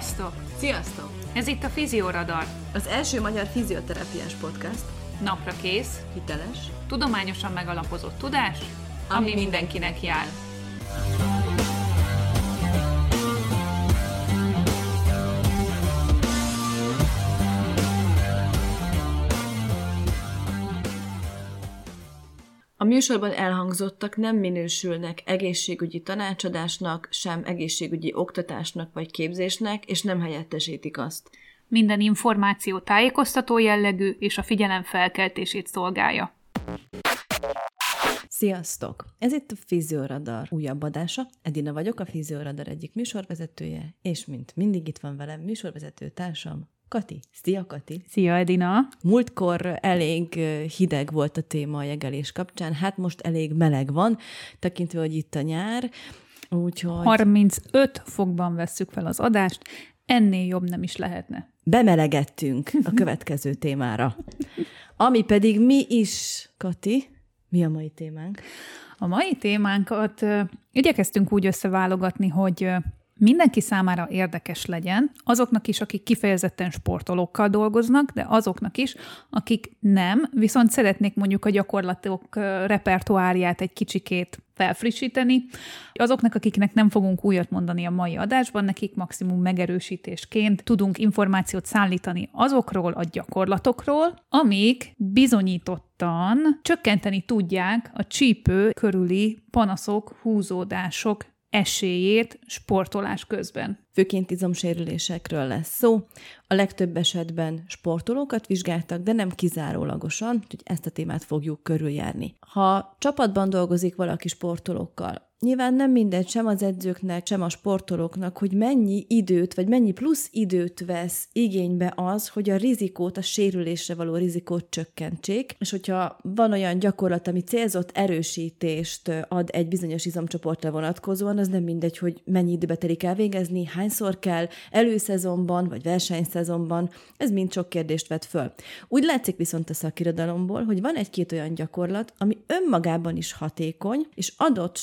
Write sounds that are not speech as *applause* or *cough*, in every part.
Sziasztok! Sziasztok! Ez itt a Fizioradar. Az első magyar fizioterápiás podcast. Napra kész, Hiteles. tudományosan megalapozott tudás, ami, Ami mindenkinek jár. A műsorban elhangzottak nem minősülnek egészségügyi tanácsadásnak, sem egészségügyi oktatásnak vagy képzésnek, és nem helyettesítik azt. Minden információ tájékoztató jellegű és a figyelem felkeltését szolgálja. Sziasztok! Ez itt a Fizioradar újabb adása. Edina vagyok, a Fizioradar egyik műsorvezetője, és mint mindig itt van velem műsorvezető társam, Kati. Szia, Kati! Szia, Edina! Múltkor elég hideg volt a téma a jegelés kapcsán, hát most elég meleg van, tekintve, hogy itt a nyár, úgyhogy 35 fokban vesszük fel az adást, ennél jobb nem is lehetne. bemelegettünk a következő témára. Ami pedig mi is, Kati, mi a mai témánk? A mai témánkat ö, igyekeztünk úgy összeválogatni, hogy mindenki számára érdekes legyen, azoknak is, akik kifejezetten sportolókkal dolgoznak, de azoknak is, akik nem, viszont szeretnék mondjuk a gyakorlatok ö, repertoárját egy kicsikét felfrissíteni. Azoknak, akiknek nem fogunk újat mondani a mai adásban, nekik maximum megerősítésként tudunk információt szállítani azokról a gyakorlatokról, amik bizonyítottan csökkenteni tudják a csípő körüli panaszok, húzódások esélyét sportolás közben. Főként izomsérülésekről lesz szó. A legtöbb esetben sportolókat vizsgáltak, de nem kizárólagosan, úgyhogy ezt a témát fogjuk körüljárni. Ha csapatban dolgozik valaki sportolókkal, Nyilván nem mindegy sem az edzőknek, sem a sportolóknak, hogy mennyi időt, vagy mennyi plusz időt vesz igénybe az, hogy a rizikót, a sérülésre való rizikót csökkentsék, és hogyha van olyan gyakorlat, ami célzott erősítést ad egy bizonyos izomcsoportra vonatkozóan, az nem mindegy, hogy mennyi időbe telik elvégezni, hányszor kell, előszezonban, vagy versenyszezonban, ez mind sok kérdést vet föl. Úgy látszik viszont a szakirodalomból, hogy van egy-két olyan gyakorlat, ami önmagában is hatékony, és adott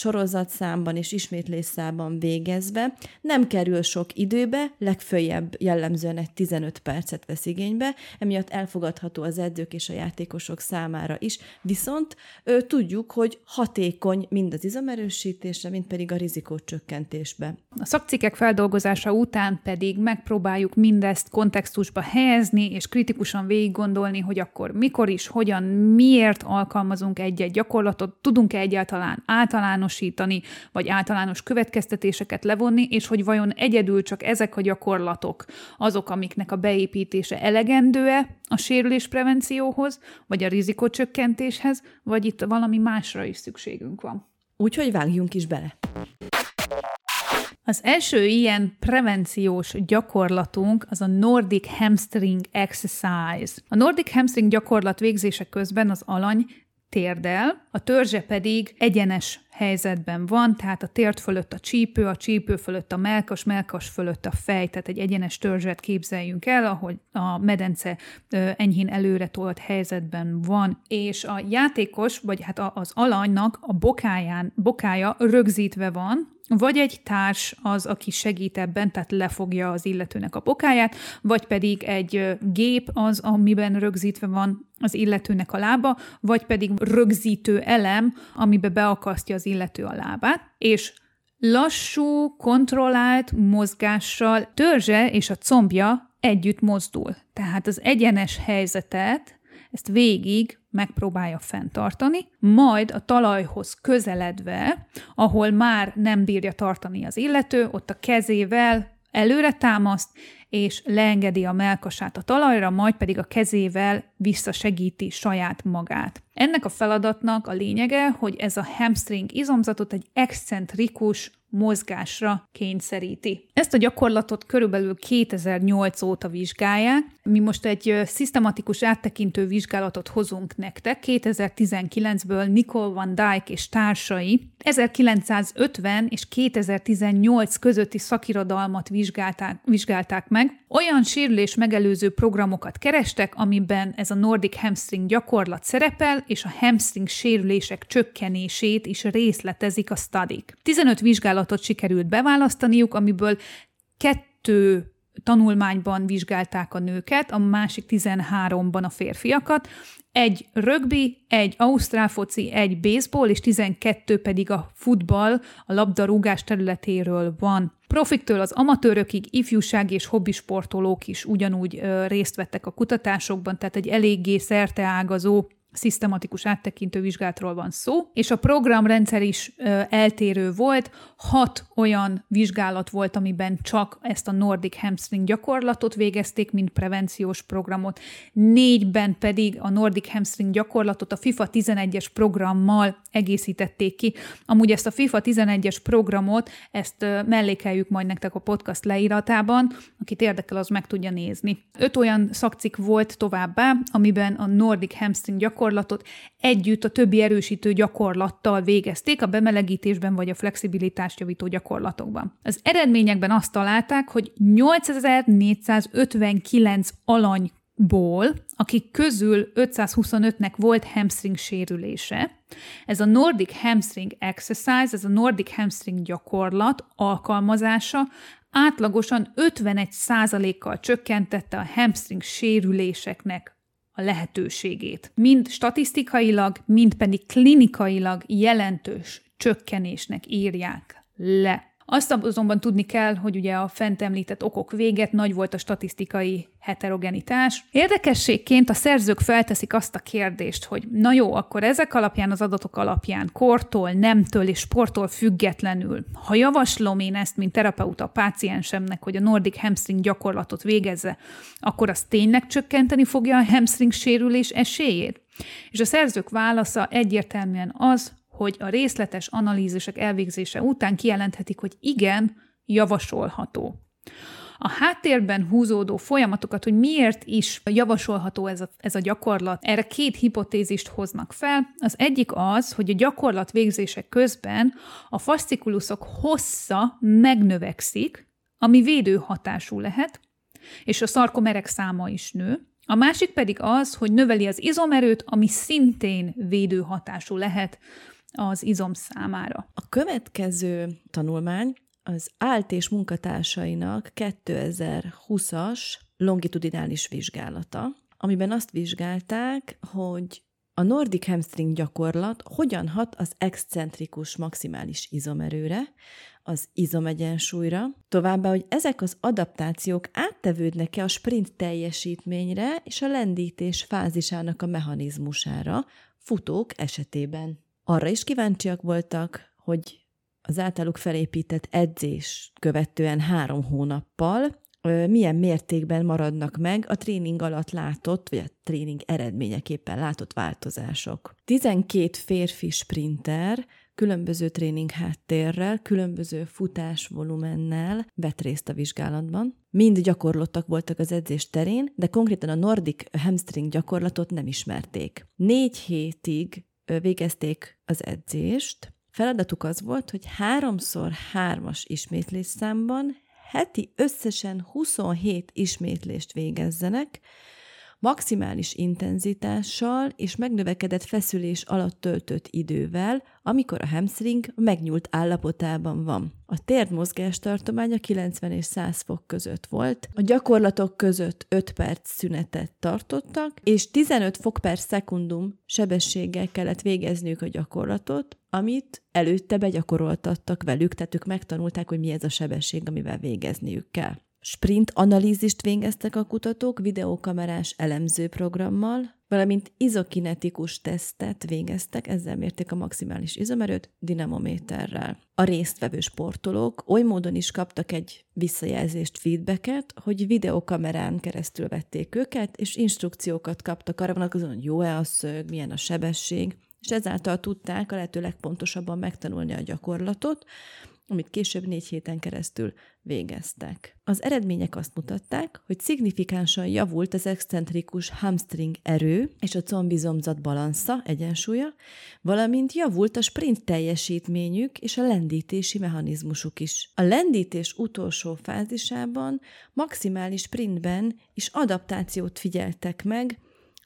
sorozatszámban és ismétlésszámban végezve nem kerül sok időbe, legfőjebb jellemzően egy 15 percet vesz igénybe, emiatt elfogadható az edzők és a játékosok számára is, viszont ö, tudjuk, hogy hatékony mind az izomerősítésre, mind pedig a rizikót csökkentésbe. A szakcikkek feldolgozása után pedig megpróbáljuk mindezt kontextusba helyezni, és kritikusan végig gondolni, hogy akkor mikor is, hogyan, miért alkalmazunk egy-egy gyakorlatot, tudunk-e egyáltalán általánosítani, vagy általános következtetéseket levonni, és hogy vajon egyedül csak ezek a gyakorlatok azok, amiknek a beépítése elegendő-e a sérülésprevencióhoz, vagy a rizikócsökkentéshez, vagy itt valami másra is szükségünk van. Úgyhogy vágjunk is bele. Az első ilyen prevenciós gyakorlatunk az a Nordic Hamstring Exercise. A Nordic Hamstring gyakorlat végzése közben az alany térdel, a törzse pedig egyenes helyzetben van, tehát a térd fölött a csípő, a csípő fölött a melkas, melkas fölött a fej, tehát egy egyenes törzset képzeljünk el, ahogy a medence enyhén előre tolt helyzetben van, és a játékos, vagy hát az alanynak a bokáján, bokája rögzítve van, vagy egy társ az, aki segít ebben, tehát lefogja az illetőnek a bokáját, vagy pedig egy gép az, amiben rögzítve van az illetőnek a lába, vagy pedig rögzítő elem, amibe beakasztja az illető a lábát, és lassú, kontrollált mozgással törzse és a combja együtt mozdul. Tehát az egyenes helyzetet, ezt végig megpróbálja fenntartani, majd a talajhoz közeledve, ahol már nem bírja tartani az illető, ott a kezével előre támaszt, és leengedi a melkasát a talajra, majd pedig a kezével visszasegíti saját magát. Ennek a feladatnak a lényege, hogy ez a hamstring izomzatot egy excentrikus mozgásra kényszeríti. Ezt a gyakorlatot körülbelül 2008 óta vizsgálják. Mi most egy szisztematikus áttekintő vizsgálatot hozunk nektek. 2019-ből Nicole Van Dyke és társai 1950 és 2018 közötti szakirodalmat vizsgálták, vizsgálták meg. Olyan sérülés megelőző programokat kerestek, amiben ez a Nordic Hamstring gyakorlat szerepel, és a hamstring sérülések csökkenését is részletezik a studik. 15 vizsgálatot sikerült beválasztaniuk, amiből kettő 12 tanulmányban vizsgálták a nőket, a másik 13-ban a férfiakat, egy rögbi, egy ausztrál foci, egy baseball, és 12 pedig a futball, a labdarúgás területéről van. Profiktől az amatőrökig ifjúsági és hobbisportolók is ugyanúgy ö, részt vettek a kutatásokban, tehát egy eléggé szerteágazó szisztematikus áttekintő vizsgálatról van szó, és a programrendszer is ö, eltérő volt. Hat olyan vizsgálat volt, amiben csak ezt a Nordic Hamstring gyakorlatot végezték, mint prevenciós programot. Négyben pedig a Nordic Hamstring gyakorlatot a FIFA 11-es programmal egészítették ki. Amúgy ezt a FIFA 11-es programot, ezt ö, mellékeljük majd nektek a podcast leíratában, akit érdekel, az meg tudja nézni. Öt olyan szakcik volt továbbá, amiben a Nordic Hamstring gyakorlat gyakorlatot együtt a többi erősítő gyakorlattal végezték a bemelegítésben vagy a flexibilitást javító gyakorlatokban. Az eredményekben azt találták, hogy 8459 alany ból, akik közül 525-nek volt hamstring sérülése. Ez a Nordic Hamstring Exercise, ez a Nordic Hamstring gyakorlat alkalmazása átlagosan 51%-kal csökkentette a hamstring sérüléseknek a lehetőségét. Mind statisztikailag, mind pedig klinikailag jelentős csökkenésnek írják le. Azt azonban tudni kell, hogy ugye a fent említett okok véget nagy volt a statisztikai heterogenitás. Érdekességként a szerzők felteszik azt a kérdést, hogy na jó, akkor ezek alapján, az adatok alapján, kortól, nemtől és sporttól függetlenül, ha javaslom én ezt, mint terapeuta a páciensemnek, hogy a Nordic hamstring gyakorlatot végezze, akkor az tényleg csökkenteni fogja a hamstring sérülés esélyét? És a szerzők válasza egyértelműen az, hogy a részletes analízisek elvégzése után kijelenthetik, hogy igen, javasolható. A háttérben húzódó folyamatokat, hogy miért is javasolható ez a, ez a gyakorlat, erre két hipotézist hoznak fel. Az egyik az, hogy a gyakorlat végzése közben a fascikulusok hossza megnövekszik, ami védő hatású lehet, és a szarkomerek száma is nő. A másik pedig az, hogy növeli az izomerőt, ami szintén védő hatású lehet az izom számára. A következő tanulmány az állt és munkatársainak 2020-as longitudinális vizsgálata, amiben azt vizsgálták, hogy a Nordic hamstring gyakorlat hogyan hat az excentrikus maximális izomerőre, az izomegyensúlyra, továbbá, hogy ezek az adaptációk áttevődnek-e a sprint teljesítményre és a lendítés fázisának a mechanizmusára futók esetében. Arra is kíváncsiak voltak, hogy az általuk felépített edzés követően három hónappal milyen mértékben maradnak meg a tréning alatt látott, vagy a tréning eredményeképpen látott változások. 12 férfi sprinter különböző tréning háttérrel, különböző futásvolumennel vett részt a vizsgálatban. Mind gyakorlottak voltak az edzés terén, de konkrétan a Nordic hamstring gyakorlatot nem ismerték. Négy hétig végezték az edzést. Feladatuk az volt, hogy háromszor hármas ismétlésszámban heti összesen 27 ismétlést végezzenek, maximális intenzitással és megnövekedett feszülés alatt töltött idővel, amikor a hamstring megnyúlt állapotában van. A térd mozgástartománya 90 és 100 fok között volt, a gyakorlatok között 5 perc szünetet tartottak, és 15 fok per szekundum sebességgel kellett végezniük a gyakorlatot, amit előtte begyakoroltattak velük, tehát ők megtanulták, hogy mi ez a sebesség, amivel végezniük kell. Sprint analízist végeztek a kutatók videókamerás elemzőprogrammal, valamint izokinetikus tesztet végeztek, ezzel mérték a maximális izomerőt dinamométerrel. A résztvevő sportolók oly módon is kaptak egy visszajelzést, feedbacket, hogy videókamerán keresztül vették őket, és instrukciókat kaptak arra vonatkozóan, hogy jó-e a szög, milyen a sebesség, és ezáltal tudták a lehető legpontosabban megtanulni a gyakorlatot, amit később négy héten keresztül végeztek. Az eredmények azt mutatták, hogy szignifikánsan javult az excentrikus hamstring erő és a combizomzat balansza, egyensúlya, valamint javult a sprint teljesítményük és a lendítési mechanizmusuk is. A lendítés utolsó fázisában maximális sprintben is adaptációt figyeltek meg,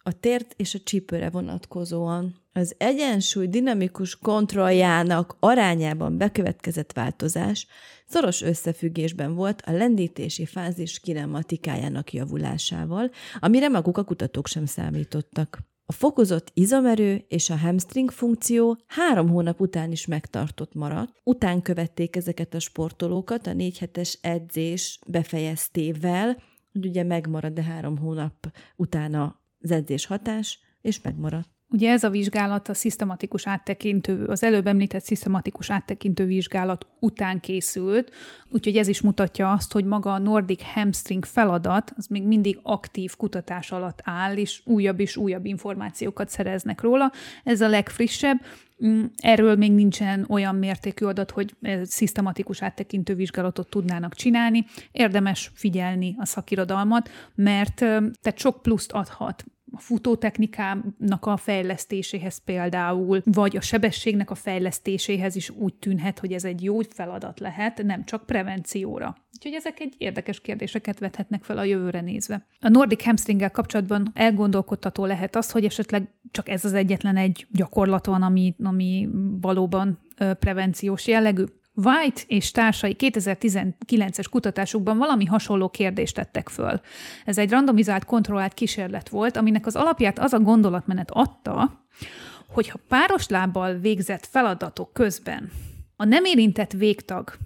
a tért és a csípőre vonatkozóan. Az egyensúly dinamikus kontrolljának arányában bekövetkezett változás szoros összefüggésben volt a lendítési fázis kinematikájának javulásával, amire maguk a kutatók sem számítottak. A fokozott izomerő és a hamstring funkció három hónap után is megtartott maradt. Után követték ezeket a sportolókat a négy hetes edzés befejeztével, hogy ugye megmarad, de három hónap utána az edzés hatás, és megmaradt. Ugye ez a vizsgálat a szisztematikus áttekintő, az előbb említett szisztematikus áttekintő vizsgálat után készült, úgyhogy ez is mutatja azt, hogy maga a Nordic Hamstring feladat az még mindig aktív kutatás alatt áll, és újabb és újabb információkat szereznek róla. Ez a legfrissebb, mm, Erről még nincsen olyan mértékű adat, hogy szisztematikus áttekintő vizsgálatot tudnának csinálni. Érdemes figyelni a szakirodalmat, mert tehát sok pluszt adhat a futótechnikának a fejlesztéséhez például, vagy a sebességnek a fejlesztéséhez is úgy tűnhet, hogy ez egy jó feladat lehet, nem csak prevencióra. Úgyhogy ezek egy érdekes kérdéseket vethetnek fel a jövőre nézve. A Nordic hamstringgel kapcsolatban elgondolkodtató lehet az, hogy esetleg csak ez az egyetlen egy gyakorlat van, ami, ami valóban prevenciós jellegű. White és társai 2019-es kutatásukban valami hasonló kérdést tettek föl. Ez egy randomizált, kontrollált kísérlet volt, aminek az alapját az a gondolatmenet adta, hogy ha páros lábbal végzett feladatok közben a nem érintett végtag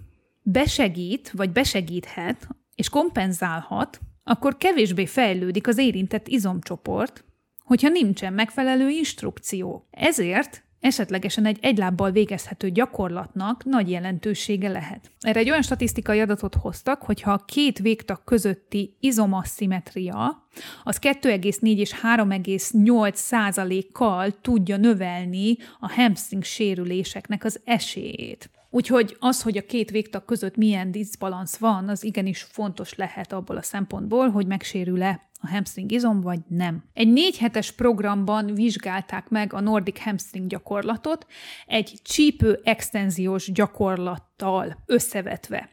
besegít, vagy besegíthet, és kompenzálhat, akkor kevésbé fejlődik az érintett izomcsoport, hogyha nincsen megfelelő instrukció. Ezért esetlegesen egy egylábbal végezhető gyakorlatnak nagy jelentősége lehet. Erre egy olyan statisztikai adatot hoztak, hogyha a két végtag közötti izomasszimetria az 2,4 és 3,8 százalékkal tudja növelni a hamstring sérüléseknek az esélyét. Úgyhogy az, hogy a két végtag között milyen diszbalansz van, az igenis fontos lehet abból a szempontból, hogy megsérül-e a hamstring izom, vagy nem. Egy négy hetes programban vizsgálták meg a Nordic hamstring gyakorlatot egy csípő extenziós gyakorlattal összevetve.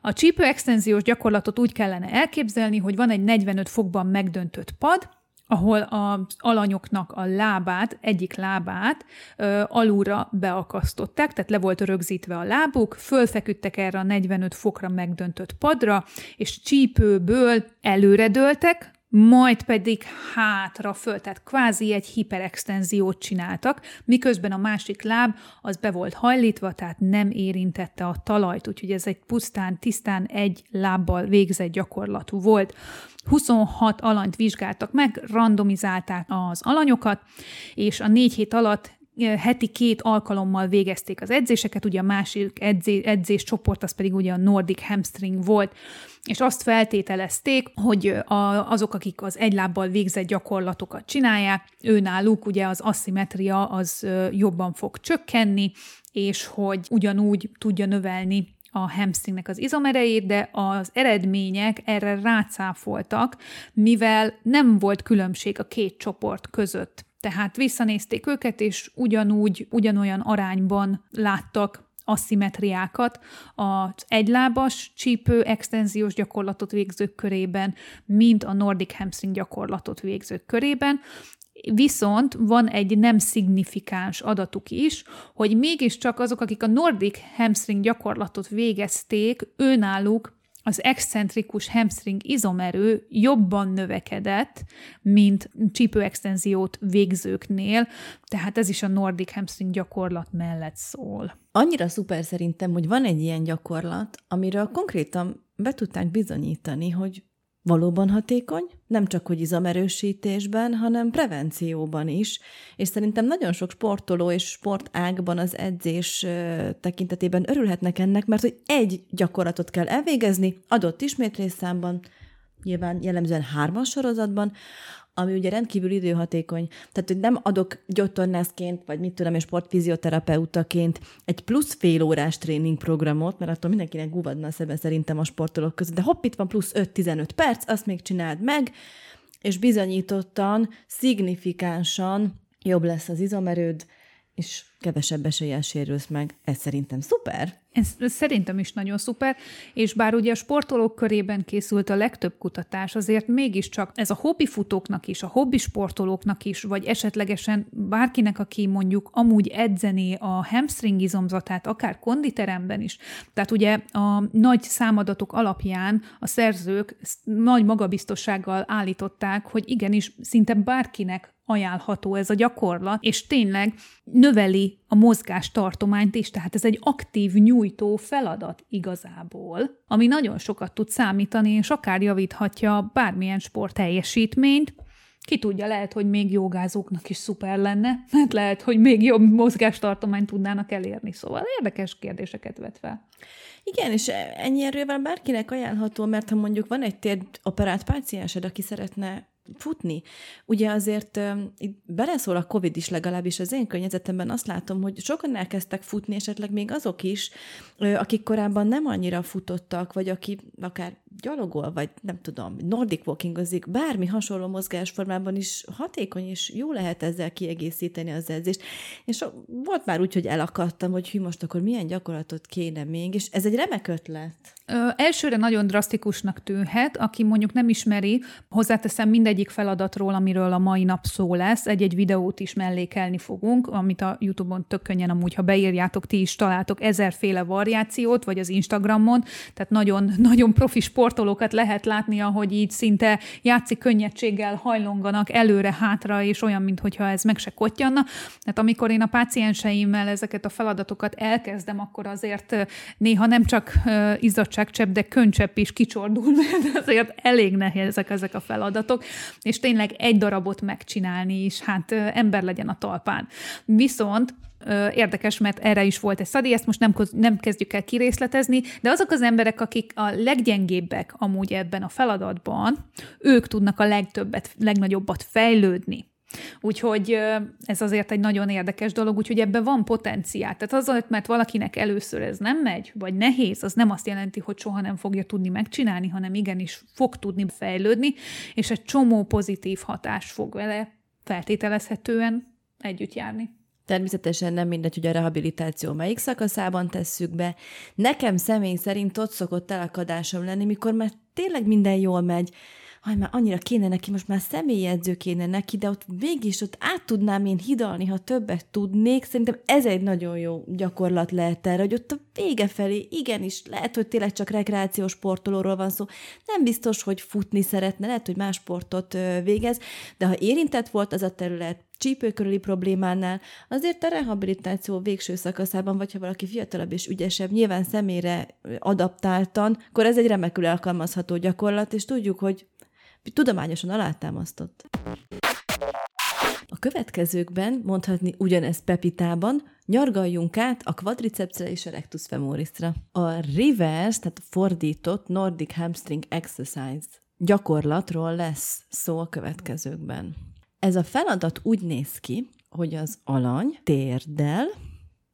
A csípő extenziós gyakorlatot úgy kellene elképzelni, hogy van egy 45 fokban megdöntött pad, ahol az alanyoknak a lábát, egyik lábát ö, alulra beakasztották, tehát le volt rögzítve a lábuk, fölfeküdtek erre a 45 fokra megdöntött padra, és csípőből előredőltek, majd pedig hátra föl, tehát kvázi egy hiperextenziót csináltak, miközben a másik láb az be volt hajlítva, tehát nem érintette a talajt, úgyhogy ez egy pusztán, tisztán egy lábbal végzett gyakorlatú volt. 26 alanyt vizsgáltak meg, randomizálták az alanyokat, és a négy hét alatt heti két alkalommal végezték az edzéseket, ugye a másik edzé, edzés csoport az pedig ugye a Nordic Hamstring volt, és azt feltételezték, hogy a, azok, akik az egy lábbal végzett gyakorlatokat csinálják, őnáluk ugye az aszimetria az jobban fog csökkenni, és hogy ugyanúgy tudja növelni a hamstringnek az izomerejét, de az eredmények erre rácáfoltak, mivel nem volt különbség a két csoport között. Tehát visszanézték őket, és ugyanúgy, ugyanolyan arányban láttak asszimetriákat az egylábas csípő extenziós gyakorlatot végzők körében, mint a Nordic hamstring gyakorlatot végzők körében, Viszont van egy nem szignifikáns adatuk is, hogy mégiscsak azok, akik a Nordic hamstring gyakorlatot végezték, őnáluk az excentrikus hamstring izomerő jobban növekedett, mint csípőextenziót végzőknél, tehát ez is a Nordic hamstring gyakorlat mellett szól. Annyira szuper szerintem, hogy van egy ilyen gyakorlat, amiről konkrétan be tudták bizonyítani, hogy valóban hatékony, nem csak hogy izomerősítésben, hanem prevencióban is, és szerintem nagyon sok sportoló és sportágban az edzés tekintetében örülhetnek ennek, mert hogy egy gyakorlatot kell elvégezni, adott ismétlésszámban, nyilván jellemzően hármas sorozatban, ami ugye rendkívül időhatékony. Tehát, hogy nem adok gyógytornászként, vagy mit tudom, és sportfizioterapeutaként egy plusz fél órás tréningprogramot, mert attól mindenkinek guvadna a szebe szerintem a sportolók között, de hopp, itt van plusz 5-15 perc, azt még csináld meg, és bizonyítottan, szignifikánsan jobb lesz az izomerőd, és kevesebb eséllyel sérülsz meg. Ez szerintem szuper. Ez, szerintem is nagyon szuper, és bár ugye a sportolók körében készült a legtöbb kutatás, azért mégiscsak ez a hobbi futóknak is, a hobbi sportolóknak is, vagy esetlegesen bárkinek, aki mondjuk amúgy edzené a hamstring izomzatát, akár konditeremben is. Tehát ugye a nagy számadatok alapján a szerzők nagy magabiztossággal állították, hogy igenis szinte bárkinek ajánlható ez a gyakorlat, és tényleg növeli a mozgástartományt is, tehát ez egy aktív nyújtó feladat igazából, ami nagyon sokat tud számítani, és akár javíthatja bármilyen sport teljesítményt, ki tudja, lehet, hogy még jogázóknak is szuper lenne, mert lehet, hogy még jobb mozgástartományt tudnának elérni. Szóval érdekes kérdéseket vet fel. Igen, és ennyi erővel bárkinek ajánlható, mert ha mondjuk van egy térdoperált páciensed, aki szeretne futni. Ugye azért itt beleszól a Covid is legalábbis az én környezetemben azt látom, hogy sokan elkezdtek futni, esetleg még azok is, akik korábban nem annyira futottak, vagy aki akár gyalogol, vagy nem tudom, nordic walkingozik, bármi hasonló mozgásformában is hatékony, és jó lehet ezzel kiegészíteni az edzést. És volt már úgy, hogy elakadtam, hogy hű, most akkor milyen gyakorlatot kéne még, és ez egy remek ötlet. Ö, elsőre nagyon drasztikusnak tűnhet, aki mondjuk nem ismeri, hozzáteszem mindegyik feladatról, amiről a mai nap szó lesz, egy-egy videót is mellékelni fogunk, amit a YouTube-on tök könnyen amúgy, ha beírjátok, ti is találtok ezerféle variációt, vagy az Instagramon, tehát nagyon, nagyon profi sportolókat lehet látni, ahogy így szinte játszik könnyedséggel hajlonganak előre-hátra, és olyan, mintha ez meg se kottyanna. Tehát amikor én a pácienseimmel ezeket a feladatokat elkezdem, akkor azért néha nem csak izzadságcsepp, de könycsepp is kicsordul, *laughs* mert azért elég nehézek ezek a feladatok, és tényleg egy darabot megcsinálni is, hát ember legyen a talpán. Viszont érdekes, mert erre is volt egy szadi, ezt most nem, nem kezdjük el kirészletezni, de azok az emberek, akik a leggyengébbek amúgy ebben a feladatban, ők tudnak a legtöbbet, legnagyobbat fejlődni. Úgyhogy ez azért egy nagyon érdekes dolog, úgyhogy ebben van potenciál. Tehát azért, mert valakinek először ez nem megy, vagy nehéz, az nem azt jelenti, hogy soha nem fogja tudni megcsinálni, hanem igenis fog tudni fejlődni, és egy csomó pozitív hatás fog vele feltételezhetően együtt járni. Természetesen nem mindegy, hogy a rehabilitáció melyik szakaszában tesszük be. Nekem személy szerint ott szokott elakadásom lenni, mikor már tényleg minden jól megy, haj, már annyira kéne neki, most már személyedző kéne neki, de ott mégis ott át tudnám én hidalni, ha többet tudnék. Szerintem ez egy nagyon jó gyakorlat lehet erre, hogy ott a vége felé igenis, lehet, hogy tényleg csak rekreációs sportolóról van szó, nem biztos, hogy futni szeretne, lehet, hogy más sportot végez, de ha érintett volt az a terület, csípő körüli problémánál, azért a rehabilitáció végső szakaszában, vagy ha valaki fiatalabb és ügyesebb, nyilván személyre adaptáltan, akkor ez egy remekül alkalmazható gyakorlat, és tudjuk, hogy tudományosan alátámasztott. A következőkben, mondhatni ugyanezt Pepitában, nyargaljunk át a quadricepsre és a rectus femorisra. A reverse, tehát fordított Nordic Hamstring Exercise gyakorlatról lesz szó a következőkben. Ez a feladat úgy néz ki, hogy az alany térdel,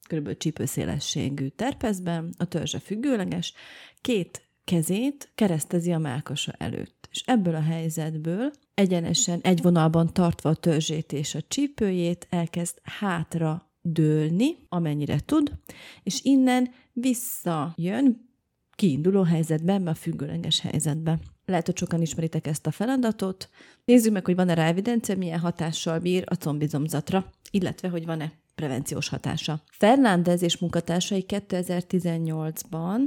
kb. csípőszélességű terpezben, a törzse függőleges, két kezét keresztezi a mákasa előtt. És ebből a helyzetből egyenesen egy vonalban tartva a törzsét és a csípőjét elkezd hátra dőlni, amennyire tud, és innen visszajön kiinduló helyzetben, a függőleges helyzetbe. Lehet, hogy sokan ismeritek ezt a feladatot. Nézzük meg, hogy van-e rá evidencia, milyen hatással bír a combizomzatra, illetve hogy van-e prevenciós hatása. Fernández és munkatársai 2018-ban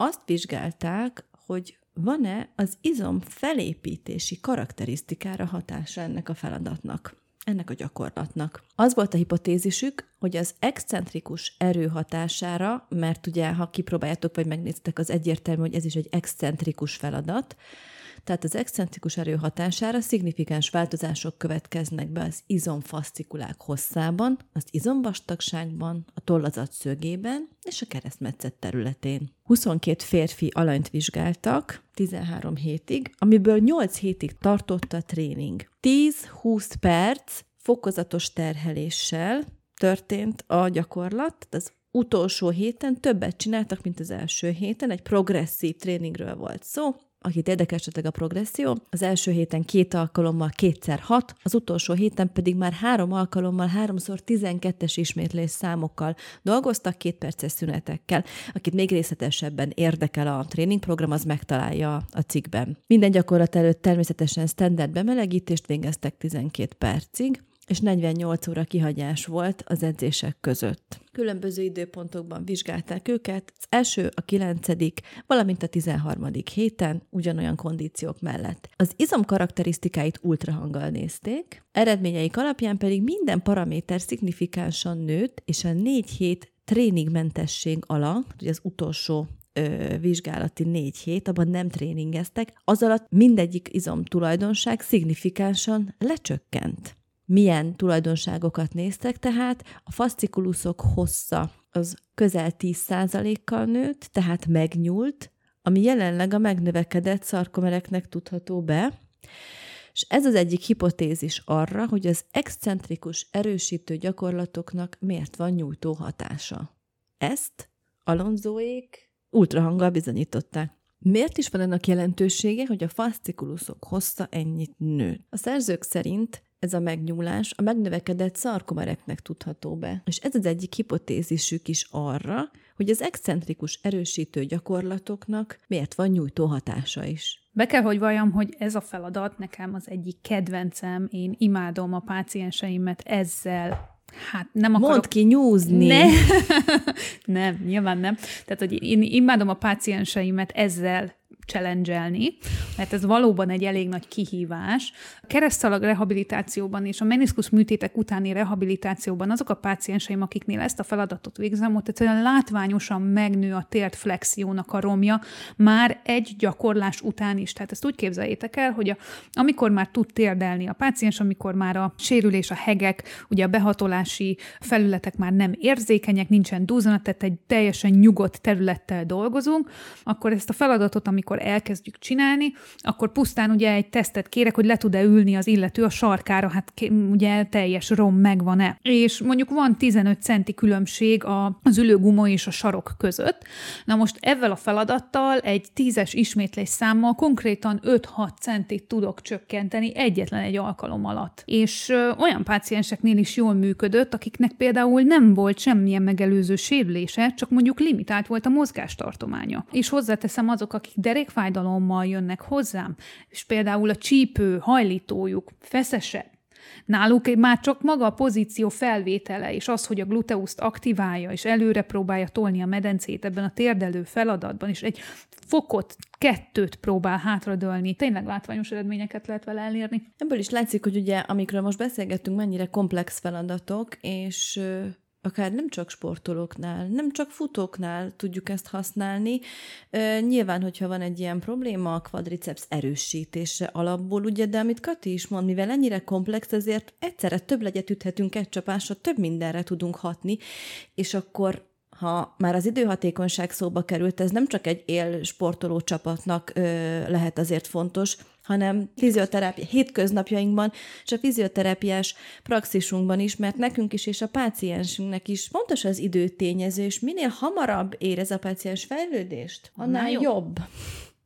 azt vizsgálták, hogy van-e az izom felépítési karakterisztikára hatása ennek a feladatnak, ennek a gyakorlatnak. Az volt a hipotézisük, hogy az excentrikus erő hatására, mert ugye, ha kipróbáljátok, vagy megnéztek, az egyértelmű, hogy ez is egy excentrikus feladat, tehát az excentrikus erő hatására szignifikáns változások következnek be az izomfaszcikulák hosszában, az izomvastagságban, a tollazat szögében és a keresztmetszet területén. 22 férfi alanyt vizsgáltak 13 hétig, amiből 8 hétig tartott a tréning. 10-20 perc fokozatos terheléssel történt a gyakorlat, az utolsó héten többet csináltak, mint az első héten, egy progresszív tréningről volt szó, akit érdekel esetleg a progresszió, az első héten két alkalommal kétszer hat, az utolsó héten pedig már három alkalommal háromszor 12-es ismétlés számokkal dolgoztak két perces szünetekkel. Akit még részletesebben érdekel a tréningprogram, az megtalálja a cikkben. Minden gyakorlat előtt természetesen standard bemelegítést végeztek 12 percig, és 48 óra kihagyás volt az edzések között. Különböző időpontokban vizsgálták őket, az első, a kilencedik, valamint a 13. héten ugyanolyan kondíciók mellett. Az izom karakterisztikáit ultrahanggal nézték, eredményeik alapján pedig minden paraméter szignifikánsan nőtt, és a négy hét tréningmentesség alatt, ugye az utolsó vizsgálati négy hét, abban nem tréningeztek, az alatt mindegyik izom tulajdonság szignifikánsan lecsökkent milyen tulajdonságokat néztek, tehát a faszcikuluszok hossza az közel 10%-kal nőtt, tehát megnyúlt, ami jelenleg a megnövekedett szarkomereknek tudható be, és ez az egyik hipotézis arra, hogy az excentrikus erősítő gyakorlatoknak miért van nyújtó hatása. Ezt Alonzóék ultrahanggal bizonyították. Miért is van ennek jelentősége, hogy a faszcikuluszok hossza ennyit nőtt? A szerzők szerint ez a megnyúlás a megnövekedett szarkomereknek tudható be. És ez az egyik hipotézisük is arra, hogy az excentrikus erősítő gyakorlatoknak miért van nyújtó hatása is. Be kell, hogy valljam, hogy ez a feladat nekem az egyik kedvencem, én imádom a pácienseimet ezzel Hát nem akarok... Mondd ki nyúzni! Ne. *laughs* nem, nyilván nem. Tehát, hogy én imádom a pácienseimet ezzel challenge mert ez valóban egy elég nagy kihívás. A rehabilitációban és a meniszkusz műtétek utáni rehabilitációban azok a pácienseim, akiknél ezt a feladatot végzem, ott egyszerűen látványosan megnő a tért flexiónak a romja már egy gyakorlás után is. Tehát ezt úgy képzeljétek el, hogy a, amikor már tud térdelni a páciens, amikor már a sérülés, a hegek, ugye a behatolási felületek már nem érzékenyek, nincsen duzzanat, tehát egy teljesen nyugodt területtel dolgozunk, akkor ezt a feladatot, amikor amikor elkezdjük csinálni, akkor pusztán ugye egy tesztet kérek, hogy le tud-e ülni az illető a sarkára, hát ugye teljes rom megvan-e. És mondjuk van 15 centi különbség az ülőgumó és a sarok között. Na most ezzel a feladattal egy tízes ismétlés számmal konkrétan 5-6 centit tudok csökkenteni egyetlen egy alkalom alatt. És olyan pácienseknél is jól működött, akiknek például nem volt semmilyen megelőző sérülése, csak mondjuk limitált volt a mozgástartománya. És hozzáteszem azok, akik derék derékfájdalommal jönnek hozzám, és például a csípő, hajlítójuk feszesebb, Náluk már csak maga a pozíció felvétele, és az, hogy a gluteuszt aktiválja, és előre próbálja tolni a medencét ebben a térdelő feladatban, és egy fokot, kettőt próbál hátradőlni. Tényleg látványos eredményeket lehet vele elérni. Ebből is látszik, hogy ugye, amikről most beszélgettünk, mennyire komplex feladatok, és akár nem csak sportolóknál, nem csak futóknál tudjuk ezt használni. Nyilván, hogyha van egy ilyen probléma a quadriceps erősítése alapból, ugye, de amit Kati is mond, mivel ennyire komplex, ezért egyszerre több legyet üthetünk egy csapásra, több mindenre tudunk hatni, és akkor ha már az időhatékonyság szóba került, ez nem csak egy él sportoló csapatnak lehet azért fontos, hanem fizioterápia hétköznapjainkban, és a fizioterápiás praxisunkban is, mert nekünk is és a páciensünknek is fontos az időtényező, és minél hamarabb érez a páciens fejlődést, annál jobb. jobb.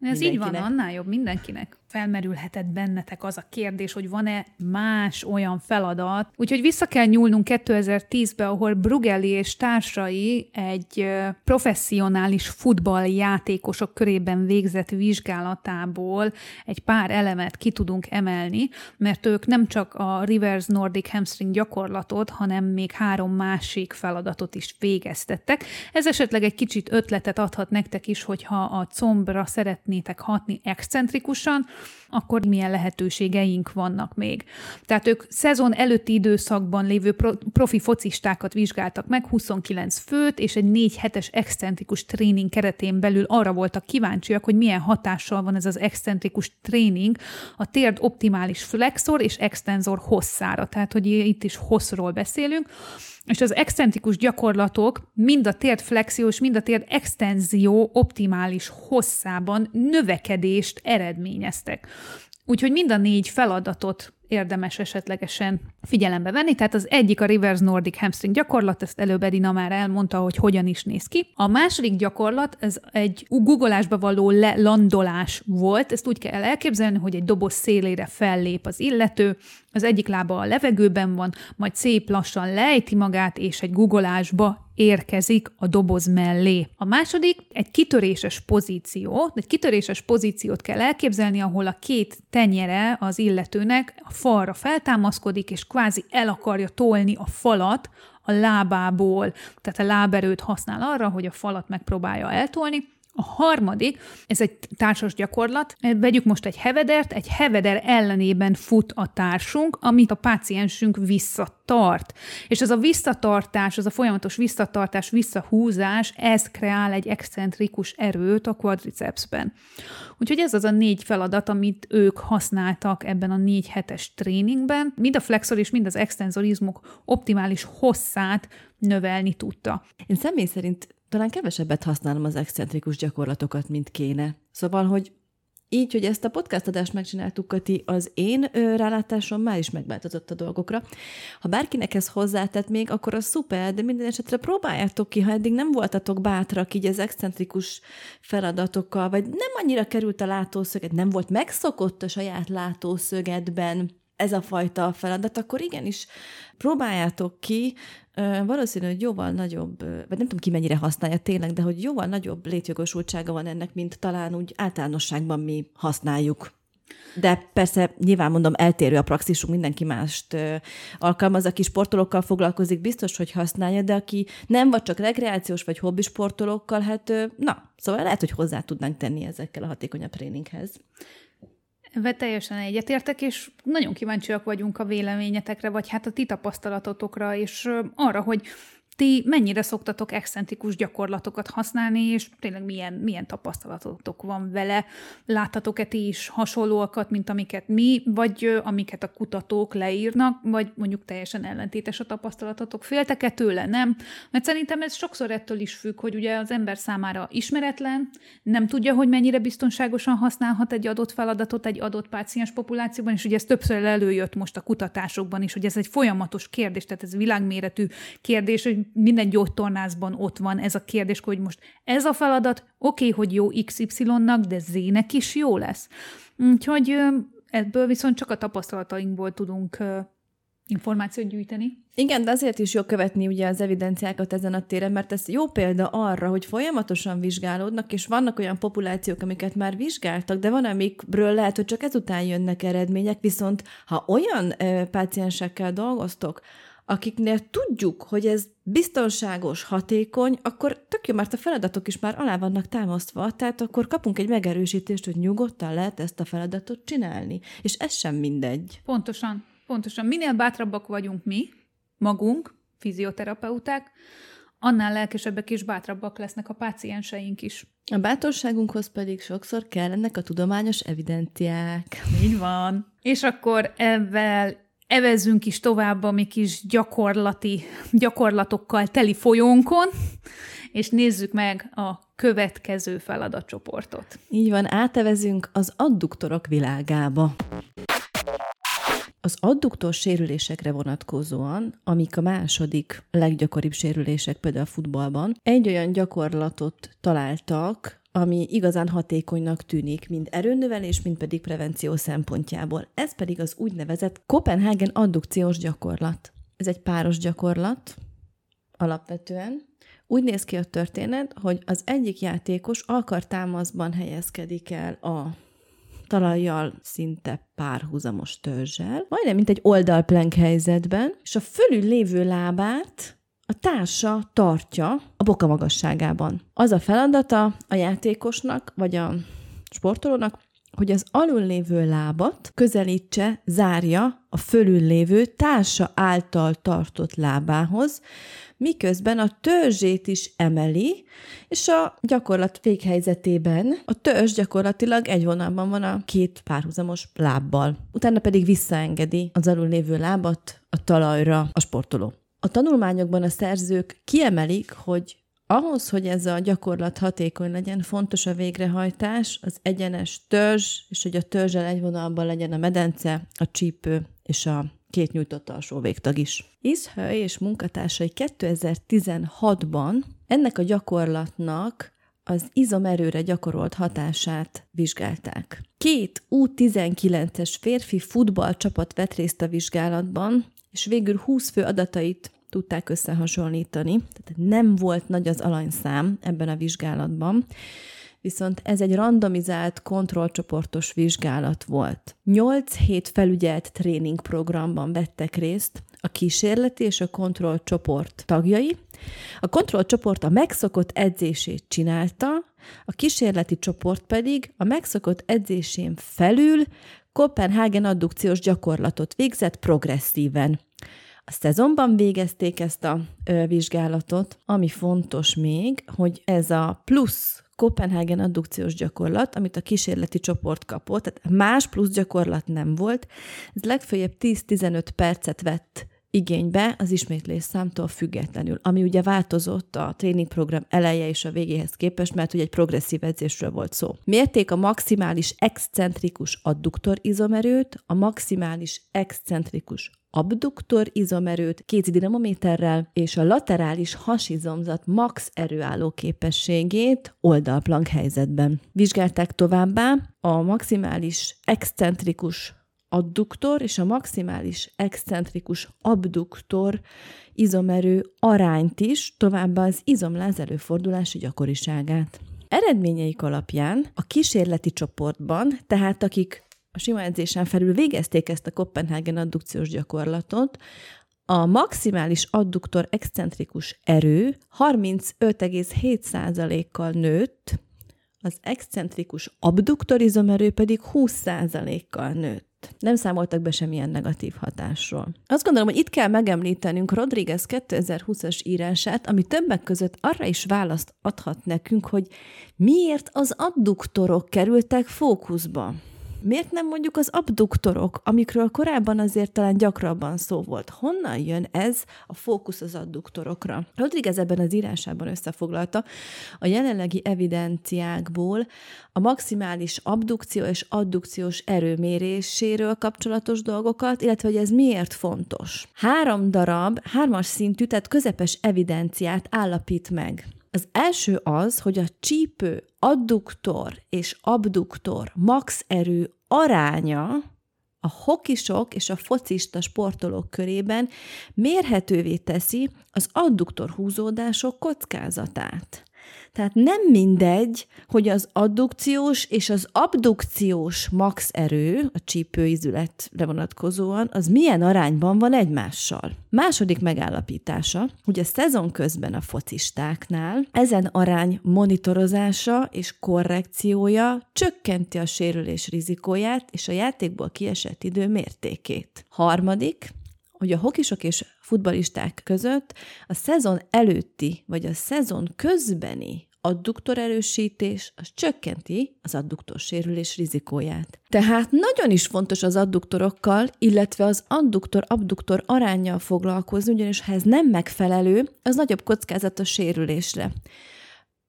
Ez így van, annál jobb mindenkinek felmerülhetett bennetek az a kérdés, hogy van-e más olyan feladat. Úgyhogy vissza kell nyúlnunk 2010-be, ahol Brugelli és társai egy professzionális futballjátékosok körében végzett vizsgálatából egy pár elemet ki tudunk emelni, mert ők nem csak a Reverse Nordic Hamstring gyakorlatot, hanem még három másik feladatot is végeztettek. Ez esetleg egy kicsit ötletet adhat nektek is, hogyha a combra szeretnétek hatni excentrikusan, akkor milyen lehetőségeink vannak még. Tehát ők szezon előtti időszakban lévő profi focistákat vizsgáltak meg, 29 főt, és egy 4 hetes excentrikus tréning keretén belül arra voltak kíváncsiak, hogy milyen hatással van ez az excentrikus tréning a térd optimális flexor és extenzor hosszára. Tehát, hogy itt is hosszról beszélünk és az excentrikus gyakorlatok mind a térd flexió és mind a térd extenzió optimális hosszában növekedést eredményeztek. Úgyhogy mind a négy feladatot érdemes esetlegesen figyelembe venni. Tehát az egyik a reverse nordic hamstring gyakorlat, ezt előbb Edina már elmondta, hogy hogyan is néz ki. A második gyakorlat, ez egy googolásba való lelandolás volt. Ezt úgy kell elképzelni, hogy egy doboz szélére fellép az illető, az egyik lába a levegőben van, majd szép lassan lejti magát, és egy googolásba érkezik a doboz mellé. A második egy kitöréses pozíció, egy kitöréses pozíciót kell elképzelni, ahol a két tenyere az illetőnek a falra feltámaszkodik, és kvázi el akarja tolni a falat a lábából. Tehát a láberőt használ arra, hogy a falat megpróbálja eltolni, a harmadik, ez egy társas gyakorlat. Vegyük most egy hevedert, egy heveder ellenében fut a társunk, amit a páciensünk visszatart. És ez a visszatartás, az a folyamatos visszatartás, visszahúzás, ez kreál egy excentrikus erőt a quadricepsben. Úgyhogy ez az a négy feladat, amit ők használtak ebben a négy hetes tréningben. Mind a flexor és mind az extenzorizmuk optimális hosszát növelni tudta. Én személy szerint talán kevesebbet használom az excentrikus gyakorlatokat, mint kéne. Szóval, hogy így, hogy ezt a podcast adást megcsináltuk, Kati, az én ö, rálátásom már is megváltozott a dolgokra. Ha bárkinek ez hozzátett még, akkor az szuper, de minden esetre próbáljátok ki, ha eddig nem voltatok bátrak így az excentrikus feladatokkal, vagy nem annyira került a látószöget, nem volt megszokott a saját látószögedben ez a fajta feladat, akkor igenis próbáljátok ki, valószínű, hogy jóval nagyobb, vagy nem tudom ki mennyire használja tényleg, de hogy jóval nagyobb létjogosultsága van ennek, mint talán úgy általánosságban mi használjuk. De persze nyilván mondom, eltérő a praxisunk, mindenki mást alkalmaz, aki sportolókkal foglalkozik, biztos, hogy használja, de aki nem, vagy csak rekreációs vagy hobbi sportolókkal, hát na, szóval lehet, hogy hozzá tudnánk tenni ezekkel a hatékonyabb tréninghez. Ebben teljesen egyetértek, és nagyon kíváncsiak vagyunk a véleményetekre, vagy hát a ti tapasztalatotokra, és arra, hogy ti mennyire szoktatok excentrikus gyakorlatokat használni, és tényleg milyen, milyen tapasztalatotok van vele? Láttatok-e ti is hasonlóakat, mint amiket mi, vagy amiket a kutatók leírnak, vagy mondjuk teljesen ellentétes a tapasztalatotok? Féltek-e tőle? Nem? Mert szerintem ez sokszor ettől is függ, hogy ugye az ember számára ismeretlen, nem tudja, hogy mennyire biztonságosan használhat egy adott feladatot egy adott páciens populációban, és ugye ez többször előjött most a kutatásokban is, hogy ez egy folyamatos kérdés, tehát ez világméretű kérdés, hogy minden gyógytornászban ott van ez a kérdés, hogy most ez a feladat, oké, okay, hogy jó XY-nak, de Z-nek is jó lesz. Úgyhogy ebből viszont csak a tapasztalatainkból tudunk információt gyűjteni. Igen, de azért is jó követni ugye az evidenciákat ezen a téren, mert ez jó példa arra, hogy folyamatosan vizsgálódnak, és vannak olyan populációk, amiket már vizsgáltak, de van, amikről lehet, hogy csak ezután jönnek eredmények, viszont ha olyan ö, páciensekkel dolgoztok, akiknél tudjuk, hogy ez biztonságos, hatékony, akkor tök jó, mert a feladatok is már alá vannak támasztva, tehát akkor kapunk egy megerősítést, hogy nyugodtan lehet ezt a feladatot csinálni. És ez sem mindegy. Pontosan, pontosan. Minél bátrabbak vagyunk mi, magunk, fizioterapeuták, annál lelkesebbek és bátrabbak lesznek a pácienseink is. A bátorságunkhoz pedig sokszor kellenek a tudományos evidenciák. Így van. És akkor ebben evezzünk is tovább a mi kis gyakorlati, gyakorlatokkal teli folyónkon, és nézzük meg a következő feladatcsoportot. Így van, átevezünk az adduktorok világába. Az adduktor sérülésekre vonatkozóan, amik a második leggyakoribb sérülések például a futballban, egy olyan gyakorlatot találtak, ami igazán hatékonynak tűnik, mind erőnövelés, mind pedig prevenció szempontjából. Ez pedig az úgynevezett Copenhagen addukciós gyakorlat. Ez egy páros gyakorlat, alapvetően. Úgy néz ki a történet, hogy az egyik játékos alkartámaszban helyezkedik el a talajjal szinte párhuzamos törzsel, majdnem mint egy oldalplank helyzetben, és a fölül lévő lábát a társa tartja a boka magasságában. Az a feladata a játékosnak, vagy a sportolónak, hogy az alul lévő lábat közelítse, zárja a fölül lévő társa által tartott lábához, miközben a törzsét is emeli, és a gyakorlat véghelyzetében a törzs gyakorlatilag egy vonalban van a két párhuzamos lábbal. Utána pedig visszaengedi az alul lévő lábat a talajra a sportoló. A tanulmányokban a szerzők kiemelik, hogy ahhoz, hogy ez a gyakorlat hatékony legyen, fontos a végrehajtás, az egyenes törzs, és hogy a törzsel egy vonalban legyen a medence, a csípő és a két nyújtott alsó végtag is. Iszhely és munkatársai 2016-ban ennek a gyakorlatnak az izomerőre gyakorolt hatását vizsgálták. Két U19-es férfi futballcsapat vett részt a vizsgálatban, és végül 20 fő adatait tudták összehasonlítani, tehát nem volt nagy az alanyszám ebben a vizsgálatban, viszont ez egy randomizált, kontrollcsoportos vizsgálat volt. 8 hét felügyelt tréningprogramban vettek részt a kísérleti és a kontrollcsoport tagjai. A kontrollcsoport a megszokott edzését csinálta, a kísérleti csoport pedig a megszokott edzésén felül Kopenhagen addukciós gyakorlatot végzett progresszíven. A szezonban végezték ezt a ö, vizsgálatot, ami fontos még, hogy ez a plusz Kopenhagen addukciós gyakorlat, amit a kísérleti csoport kapott, tehát más plusz gyakorlat nem volt, ez legfeljebb 10-15 percet vett igénybe az ismétlés számtól függetlenül, ami ugye változott a tréningprogram eleje és a végéhez képest, mert ugye egy progresszív edzésről volt szó. Mérték a maximális excentrikus adduktor izomerőt, a maximális excentrikus abduktor izomerőt kézi dinamométerrel és a laterális hasizomzat max erőálló képességét oldalplank helyzetben. Vizsgálták továbbá a maximális excentrikus adduktor és a maximális excentrikus abduktor izomerő arányt is, továbbá az izomláz előfordulási gyakoriságát. Eredményeik alapján a kísérleti csoportban, tehát akik a sima edzésen felül végezték ezt a Kopenhagen addukciós gyakorlatot, a maximális adduktor excentrikus erő 35,7%-kal nőtt, az excentrikus abduktor izomerő pedig 20%-kal nőtt. Nem számoltak be semmilyen negatív hatásról. Azt gondolom, hogy itt kell megemlítenünk Rodriguez 2020-as írását, ami többek között arra is választ adhat nekünk, hogy miért az adduktorok kerültek fókuszba. Miért nem mondjuk az abduktorok, amikről korábban azért talán gyakrabban szó volt? Honnan jön ez a fókusz az adduktorokra? Rodriguez ebben az írásában összefoglalta a jelenlegi evidenciákból a maximális abdukció és addukciós erőméréséről kapcsolatos dolgokat, illetve hogy ez miért fontos. Három darab, hármas szintű, tehát közepes evidenciát állapít meg az első az, hogy a csípő adduktor és abduktor max erő aránya a hokisok és a focista sportolók körében mérhetővé teszi az adduktor húzódások kockázatát. Tehát nem mindegy, hogy az addukciós és az abdukciós max erő, a csípőizületre vonatkozóan, az milyen arányban van egymással. Második megállapítása, hogy a szezon közben a focistáknál ezen arány monitorozása és korrekciója csökkenti a sérülés rizikóját és a játékból kiesett idő mértékét. Harmadik, hogy a hokisok és futbalisták között a szezon előtti vagy a szezon közbeni adduktor erősítés, az csökkenti az adduktor sérülés rizikóját. Tehát nagyon is fontos az adduktorokkal, illetve az adduktor-abduktor arányjal foglalkozni, ugyanis ha ez nem megfelelő, az nagyobb kockázat a sérülésre.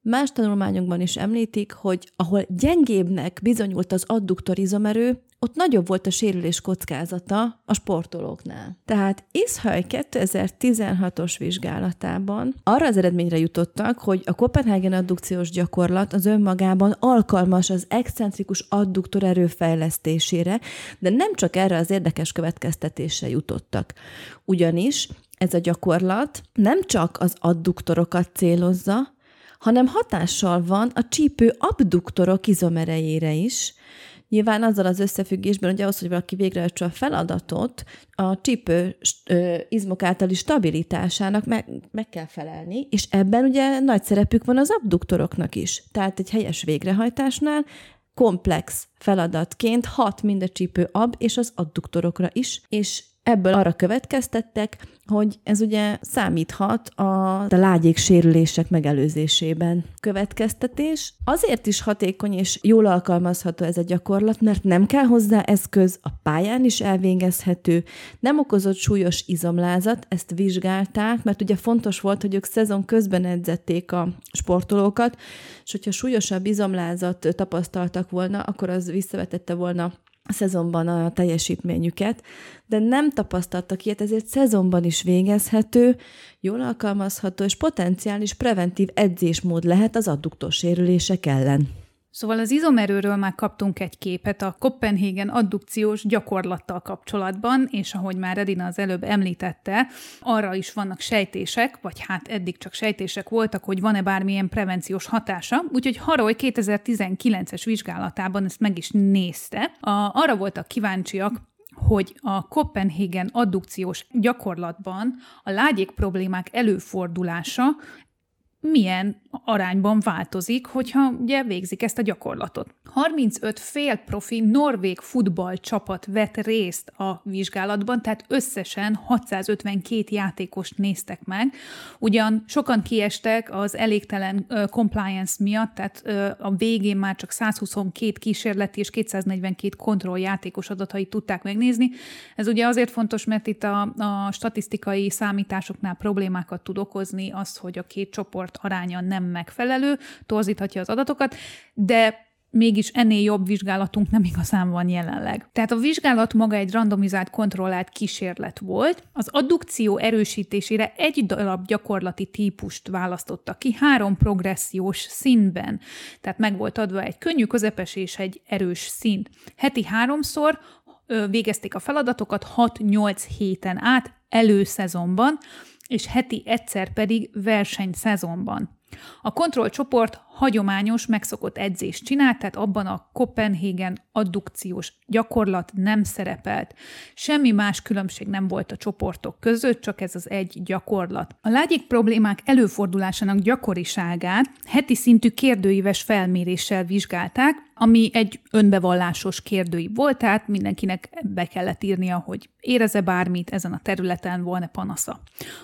Más tanulmányokban is említik, hogy ahol gyengébbnek bizonyult az adduktor izomerő, ott nagyobb volt a sérülés kockázata a sportolóknál. Tehát Ishaj 2016-os vizsgálatában arra az eredményre jutottak, hogy a Kopenhagen addukciós gyakorlat az önmagában alkalmas az excentrikus adduktor erőfejlesztésére, de nem csak erre az érdekes következtetésre jutottak. Ugyanis ez a gyakorlat nem csak az adduktorokat célozza, hanem hatással van a csípő abduktorok izomerejére is, Nyilván azzal az összefüggésben, hogy ahhoz, hogy valaki végrehajtsa a feladatot, a csípő izmok általi stabilitásának meg, meg kell felelni, és ebben ugye nagy szerepük van az abduktoroknak is. Tehát egy helyes végrehajtásnál komplex feladatként hat mind a csípő ab és az adduktorokra is, és ebből arra következtettek, hogy ez ugye számíthat a, a lágyék sérülések megelőzésében. Következtetés azért is hatékony és jól alkalmazható ez a gyakorlat, mert nem kell hozzá eszköz, a pályán is elvégezhető, nem okozott súlyos izomlázat, ezt vizsgálták, mert ugye fontos volt, hogy ők szezon közben edzették a sportolókat, és hogyha súlyosabb izomlázat tapasztaltak volna, akkor az visszavetette volna szezonban a teljesítményüket, de nem tapasztaltak ilyet, ezért szezonban is végezhető, jól alkalmazható és potenciális preventív edzésmód lehet az adduktor sérülések ellen. Szóval az izomerőről már kaptunk egy képet a Copenhagen addukciós gyakorlattal kapcsolatban, és ahogy már Edina az előbb említette, arra is vannak sejtések, vagy hát eddig csak sejtések voltak, hogy van-e bármilyen prevenciós hatása, úgyhogy Haroly 2019-es vizsgálatában ezt meg is nézte. A, arra voltak kíváncsiak, hogy a Copenhagen addukciós gyakorlatban a lágyék problémák előfordulása milyen arányban változik, hogyha ugye végzik ezt a gyakorlatot. 35 fél profi norvég futballcsapat vett részt a vizsgálatban, tehát összesen 652 játékost néztek meg. Ugyan sokan kiestek az elégtelen compliance miatt, tehát a végén már csak 122 kísérleti és 242 kontrolljátékos adatait tudták megnézni. Ez ugye azért fontos, mert itt a, a statisztikai számításoknál problémákat tud okozni az, hogy a két csoport aránya nem megfelelő, torzíthatja az adatokat, de mégis ennél jobb vizsgálatunk nem igazán van jelenleg. Tehát a vizsgálat maga egy randomizált, kontrollált kísérlet volt. Az addukció erősítésére egy darab gyakorlati típust választottak ki, három progressziós színben. Tehát meg volt adva egy könnyű, közepes és egy erős szint. Heti háromszor végezték a feladatokat 6-8 héten át előszezonban, és heti egyszer pedig versenyszezonban. A kontrollcsoport hagyományos, megszokott edzést csinált, tehát abban a Copenhagen addukciós gyakorlat nem szerepelt. Semmi más különbség nem volt a csoportok között, csak ez az egy gyakorlat. A lágyék problémák előfordulásának gyakoriságát heti szintű kérdőíves felméréssel vizsgálták, ami egy önbevallásos kérdői volt, tehát mindenkinek be kellett írnia, hogy éreze bármit ezen a területen, volna panasza.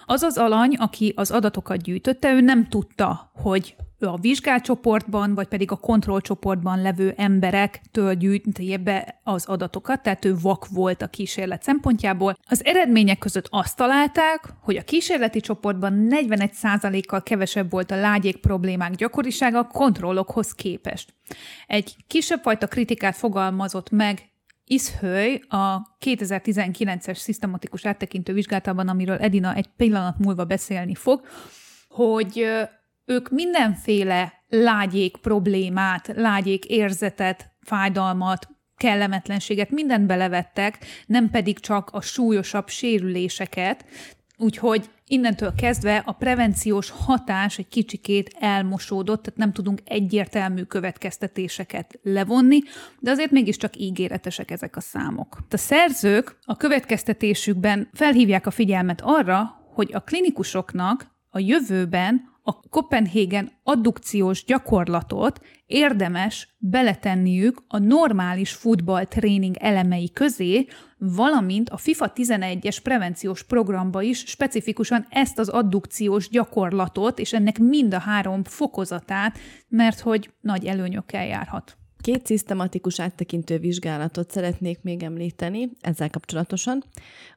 Az az alany, aki az adatokat gyűjtötte, ő nem tudta, hogy a vizsgálcsoportban, vagy pedig a kontrollcsoportban levő emberektől gyűjti be az adatokat, tehát ő vak volt a kísérlet szempontjából. Az eredmények között azt találták, hogy a kísérleti csoportban 41%-kal kevesebb volt a lágyék problémák gyakorisága a kontrollokhoz képest. Egy kisebb fajta kritikát fogalmazott meg Iszhöly a 2019-es szisztematikus áttekintő vizsgálatában, amiről Edina egy pillanat múlva beszélni fog, hogy ők mindenféle lágyék problémát, lágyék érzetet, fájdalmat, kellemetlenséget, mindent belevettek, nem pedig csak a súlyosabb sérüléseket, úgyhogy innentől kezdve a prevenciós hatás egy kicsikét elmosódott, tehát nem tudunk egyértelmű következtetéseket levonni, de azért mégiscsak ígéretesek ezek a számok. A szerzők a következtetésükben felhívják a figyelmet arra, hogy a klinikusoknak a jövőben a Copenhagen addukciós gyakorlatot érdemes beletenniük a normális futballtréning elemei közé, valamint a FIFA 11-es prevenciós programba is specifikusan ezt az addukciós gyakorlatot, és ennek mind a három fokozatát, mert hogy nagy előnyökkel járhat. Két szisztematikus áttekintő vizsgálatot szeretnék még említeni ezzel kapcsolatosan.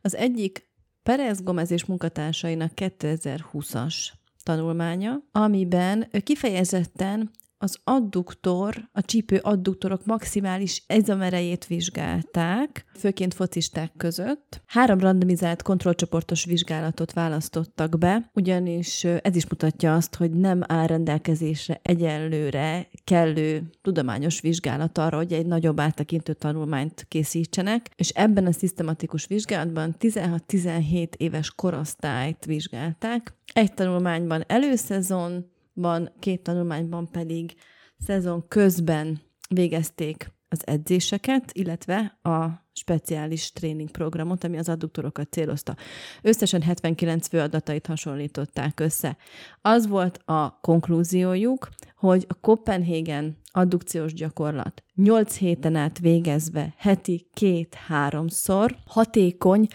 Az egyik Perez Gomez és munkatársainak 2020-as tanulmánya, amiben kifejezetten az adduktor, a csípő adduktorok maximális izomerejét vizsgálták, főként focisták között. Három randomizált kontrollcsoportos vizsgálatot választottak be, ugyanis ez is mutatja azt, hogy nem áll rendelkezésre egyenlőre kellő tudományos vizsgálat arra, hogy egy nagyobb áttekintő tanulmányt készítsenek, és ebben a szisztematikus vizsgálatban 16-17 éves korosztályt vizsgálták. Egy tanulmányban előszezon, ban, két tanulmányban pedig szezon közben végezték az edzéseket, illetve a speciális tréningprogramot, ami az adduktorokat célozta. Összesen 79 főadatait hasonlították össze. Az volt a konklúziójuk, hogy a Copenhagen addukciós gyakorlat 8 héten át végezve heti két-háromszor hatékony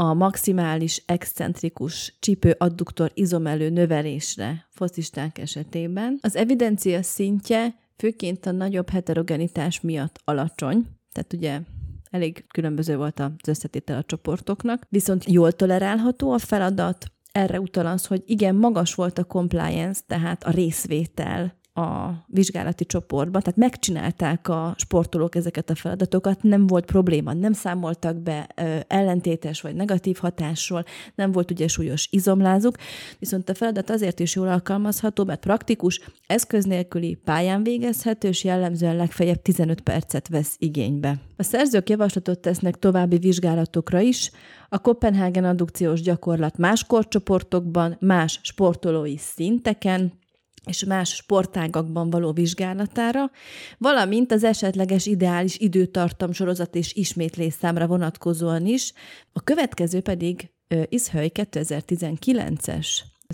a maximális excentrikus csípő-adduktor izomelő növelésre focisták esetében. Az evidencia szintje főként a nagyobb heterogenitás miatt alacsony, tehát ugye elég különböző volt az összetétel a csoportoknak, viszont jól tolerálható a feladat, erre utal az, hogy igen, magas volt a compliance, tehát a részvétel a vizsgálati csoportban, tehát megcsinálták a sportolók ezeket a feladatokat, nem volt probléma, nem számoltak be ö, ellentétes vagy negatív hatásról, nem volt ugye súlyos izomlázuk, viszont a feladat azért is jól alkalmazható, mert praktikus, eszköz nélküli pályán végezhető, és jellemzően legfeljebb 15 percet vesz igénybe. A szerzők javaslatot tesznek további vizsgálatokra is, a Kopenhágen addukciós gyakorlat más korcsoportokban, más sportolói szinteken, és más sportágakban való vizsgálatára, valamint az esetleges ideális időtartam sorozat és ismétlés számra vonatkozóan is. A következő pedig Iszhely 2019-es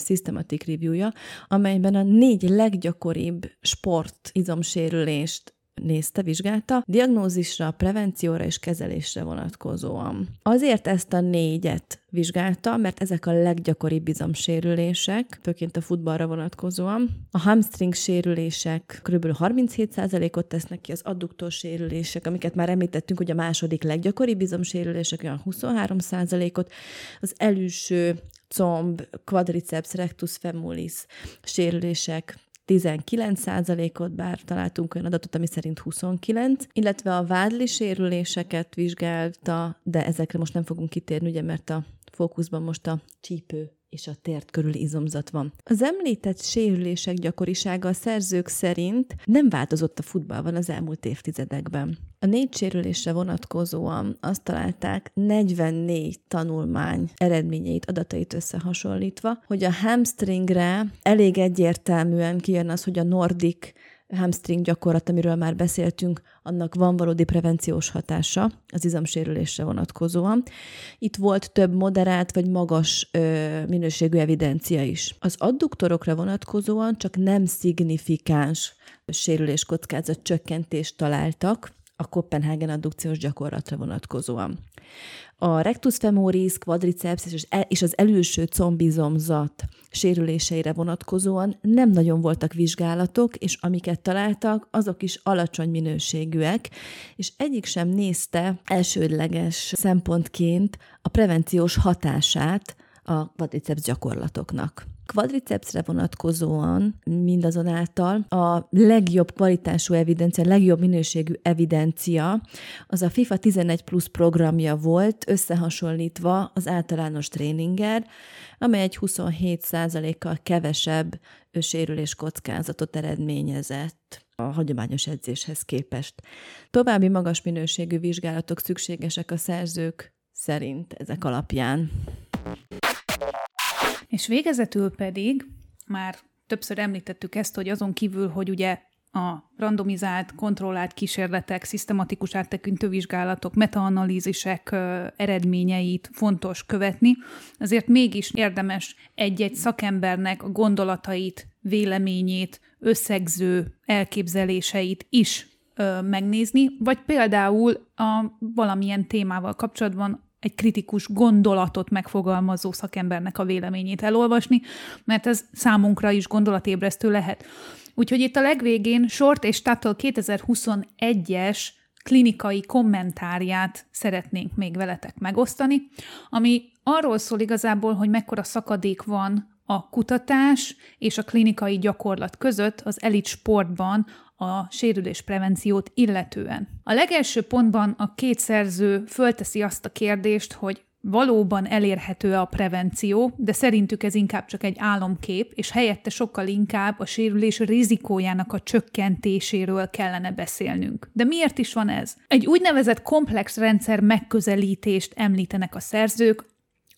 Systematic Review-ja, amelyben a négy leggyakoribb sport izomsérülést nézte, vizsgálta, diagnózisra, prevencióra és kezelésre vonatkozóan. Azért ezt a négyet vizsgálta, mert ezek a leggyakoribb izomsérülések, főként a futballra vonatkozóan. A hamstring sérülések kb. 37%-ot tesznek ki, az adduktor sérülések, amiket már említettünk, hogy a második leggyakoribb izomsérülések olyan 23%-ot, az előső comb, quadriceps, rectus femoris sérülések 19%-ot, bár találtunk olyan adatot, ami szerint 29, illetve a vádli sérüléseket vizsgálta, de ezekre most nem fogunk kitérni, ugye, mert a fókuszban most a csípő és a tért körüli izomzat van. Az említett sérülések gyakorisága a szerzők szerint nem változott a futballban az elmúlt évtizedekben. A négy sérülésre vonatkozóan azt találták 44 tanulmány eredményeit, adatait összehasonlítva, hogy a hamstringre elég egyértelműen kijön az, hogy a nordik hamstring gyakorlat, amiről már beszéltünk, annak van valódi prevenciós hatása az izomsérülésre vonatkozóan. Itt volt több moderált vagy magas ö, minőségű evidencia is. Az adduktorokra vonatkozóan csak nem szignifikáns sérülés kockázat csökkentést találtak, a Kopenhagen addukciós gyakorlatra vonatkozóan. A rectus femoris, quadriceps és az előső combizomzat sérüléseire vonatkozóan nem nagyon voltak vizsgálatok, és amiket találtak, azok is alacsony minőségűek, és egyik sem nézte elsődleges szempontként a prevenciós hatását a quadriceps gyakorlatoknak. Quadricepsre vonatkozóan mindazonáltal a legjobb kvalitású evidencia, a legjobb minőségű evidencia az a FIFA 11 Plus programja volt, összehasonlítva az általános tréninger, amely egy 27%-kal kevesebb sérülés kockázatot eredményezett a hagyományos edzéshez képest. További magas minőségű vizsgálatok szükségesek a szerzők szerint ezek alapján. És végezetül pedig már többször említettük ezt, hogy azon kívül, hogy ugye a randomizált, kontrollált kísérletek, szisztematikus áttekintő vizsgálatok, metaanalízisek eredményeit fontos követni, azért mégis érdemes egy-egy szakembernek a gondolatait, véleményét, összegző elképzeléseit is megnézni, vagy például a valamilyen témával kapcsolatban egy kritikus gondolatot megfogalmazó szakembernek a véleményét elolvasni, mert ez számunkra is gondolatébresztő lehet. Úgyhogy itt a legvégén Short és Tuttle 2021-es klinikai kommentárját szeretnénk még veletek megosztani, ami arról szól igazából, hogy mekkora szakadék van a kutatás és a klinikai gyakorlat között az elit sportban a sérülés prevenciót illetően. A legelső pontban a két szerző fölteszi azt a kérdést, hogy valóban elérhető a prevenció, de szerintük ez inkább csak egy álomkép, és helyette sokkal inkább a sérülés rizikójának a csökkentéséről kellene beszélnünk. De miért is van ez? Egy úgynevezett komplex rendszer megközelítést említenek a szerzők,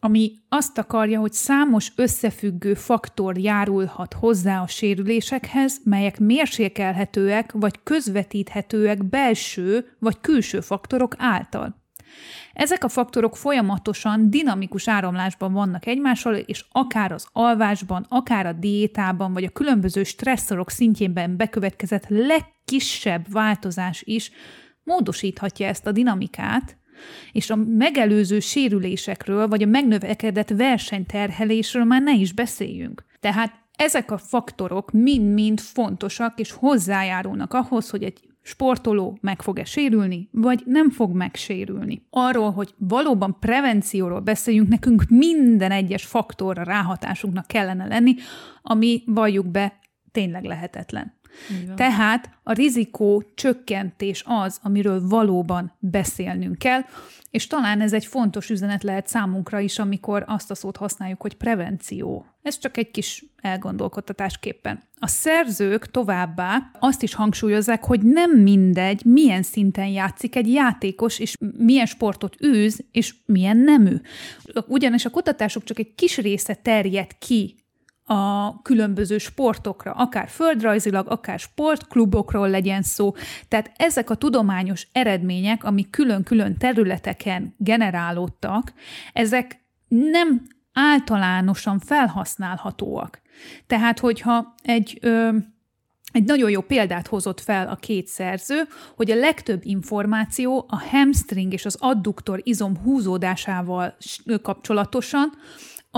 ami azt akarja, hogy számos összefüggő faktor járulhat hozzá a sérülésekhez, melyek mérsékelhetőek vagy közvetíthetőek belső vagy külső faktorok által. Ezek a faktorok folyamatosan dinamikus áramlásban vannak egymással, és akár az alvásban, akár a diétában, vagy a különböző stresszorok szintjében bekövetkezett legkisebb változás is módosíthatja ezt a dinamikát, És a megelőző sérülésekről, vagy a megnövekedett versenyterhelésről már ne is beszéljünk. Tehát ezek a faktorok mind-mind fontosak, és hozzájárulnak ahhoz, hogy egy sportoló meg fog-e sérülni, vagy nem fog megsérülni. Arról, hogy valóban prevencióról beszéljünk, nekünk minden egyes faktorra ráhatásunknak kellene lenni, ami valljuk be tényleg lehetetlen. Tehát a rizikó csökkentés az, amiről valóban beszélnünk kell, és talán ez egy fontos üzenet lehet számunkra is, amikor azt a szót használjuk, hogy prevenció. Ez csak egy kis elgondolkodtatásképpen. A szerzők továbbá azt is hangsúlyozzák, hogy nem mindegy, milyen szinten játszik egy játékos, és milyen sportot űz, és milyen nemű. Ugyanis a kutatások csak egy kis része terjed ki a különböző sportokra, akár földrajzilag, akár sportklubokról legyen szó. Tehát ezek a tudományos eredmények, amik külön-külön területeken generálódtak, ezek nem általánosan felhasználhatóak. Tehát, hogyha egy ö, egy nagyon jó példát hozott fel a két szerző, hogy a legtöbb információ a hamstring és az adduktor izom húzódásával kapcsolatosan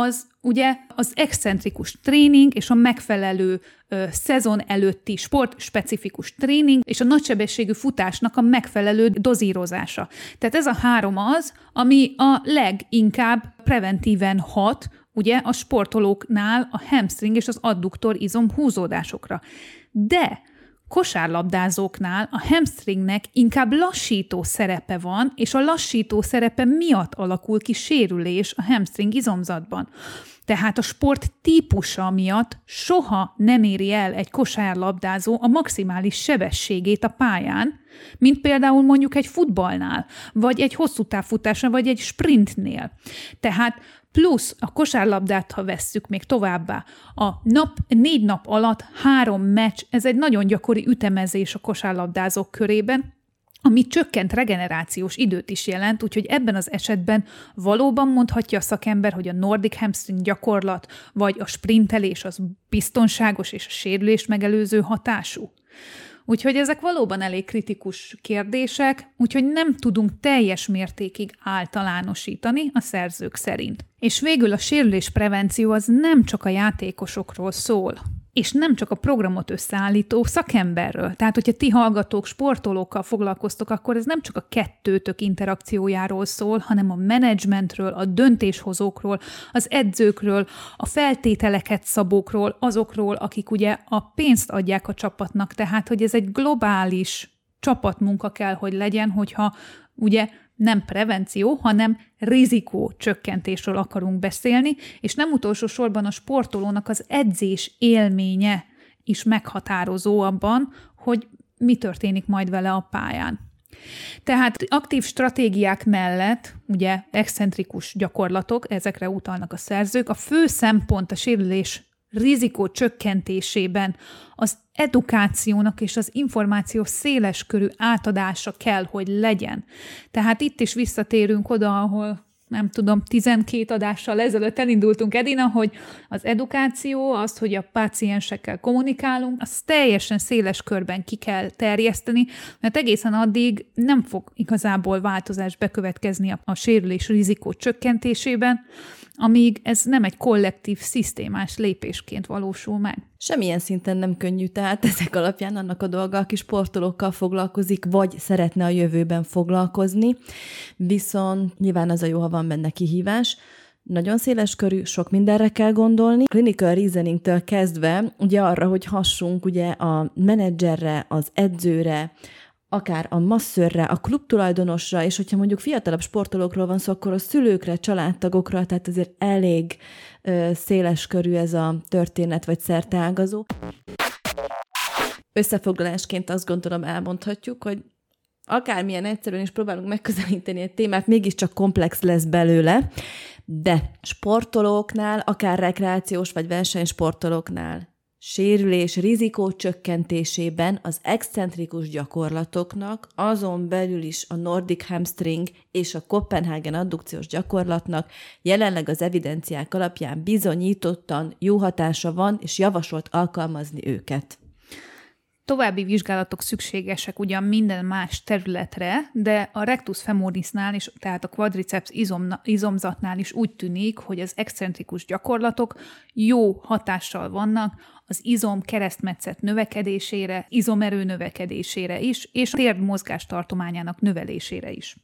az ugye az excentrikus tréning és a megfelelő ö, szezon előtti sportspecifikus tréning és a nagysebességű futásnak a megfelelő dozírozása. Tehát ez a három az, ami a leginkább preventíven hat, ugye a sportolóknál a hamstring és az adduktor izom húzódásokra. De kosárlabdázóknál a hamstringnek inkább lassító szerepe van, és a lassító szerepe miatt alakul ki sérülés a hamstring izomzatban. Tehát a sport típusa miatt soha nem éri el egy kosárlabdázó a maximális sebességét a pályán, mint például mondjuk egy futballnál, vagy egy hosszú távfutásra, vagy egy sprintnél. Tehát plusz a kosárlabdát, ha vesszük még továbbá, a nap, négy nap alatt három meccs, ez egy nagyon gyakori ütemezés a kosárlabdázók körében, ami csökkent regenerációs időt is jelent, úgyhogy ebben az esetben valóban mondhatja a szakember, hogy a Nordic hamstring gyakorlat vagy a sprintelés az biztonságos és a sérülés megelőző hatású. Úgyhogy ezek valóban elég kritikus kérdések, úgyhogy nem tudunk teljes mértékig általánosítani a szerzők szerint. És végül a sérülés prevenció az nem csak a játékosokról szól és nem csak a programot összeállító szakemberről. Tehát, hogyha ti hallgatók sportolókkal foglalkoztok, akkor ez nem csak a kettőtök interakciójáról szól, hanem a menedzsmentről, a döntéshozókról, az edzőkről, a feltételeket szabókról, azokról, akik ugye a pénzt adják a csapatnak. Tehát, hogy ez egy globális csapatmunka kell, hogy legyen, hogyha ugye nem prevenció, hanem rizikó csökkentésről akarunk beszélni, és nem utolsó sorban a sportolónak az edzés élménye is meghatározó abban, hogy mi történik majd vele a pályán. Tehát aktív stratégiák mellett, ugye excentrikus gyakorlatok, ezekre utalnak a szerzők, a fő szempont a sérülés rizikó csökkentésében az edukációnak és az információ széles körű átadása kell, hogy legyen. Tehát itt is visszatérünk oda, ahol nem tudom, 12 adással ezelőtt elindultunk, Edina, hogy az edukáció, az, hogy a páciensekkel kommunikálunk, az teljesen széles körben ki kell terjeszteni, mert egészen addig nem fog igazából változás bekövetkezni a, a sérülés rizikó csökkentésében, amíg ez nem egy kollektív, szisztémás lépésként valósul meg. Semmilyen szinten nem könnyű, tehát ezek alapján annak a dolga, aki sportolókkal foglalkozik, vagy szeretne a jövőben foglalkozni, viszont nyilván az a jó, ha van benne kihívás, nagyon széles körű, sok mindenre kell gondolni. Clinical reasoningtől kezdve ugye arra, hogy hassunk ugye a menedzserre, az edzőre, akár a masszörre, a klubtulajdonosra, és hogyha mondjuk fiatalabb sportolókról van szó, akkor a szülőkre, családtagokra, tehát azért elég ö, széles körű ez a történet, vagy szerteágazó. Összefoglalásként azt gondolom elmondhatjuk, hogy akármilyen egyszerűen is próbálunk megközelíteni egy témát, mégiscsak komplex lesz belőle, de sportolóknál, akár rekreációs vagy versenysportolóknál sérülés rizikó csökkentésében az excentrikus gyakorlatoknak, azon belül is a Nordic hamstring és a Copenhagen addukciós gyakorlatnak jelenleg az evidenciák alapján bizonyítottan jó hatása van, és javasolt alkalmazni őket. További vizsgálatok szükségesek ugyan minden más területre, de a rectus femorisnál is, tehát a quadriceps izom, izomzatnál is úgy tűnik, hogy az excentrikus gyakorlatok jó hatással vannak az izom keresztmetszet növekedésére, izomerő növekedésére is, és térd mozgástartományának növelésére is.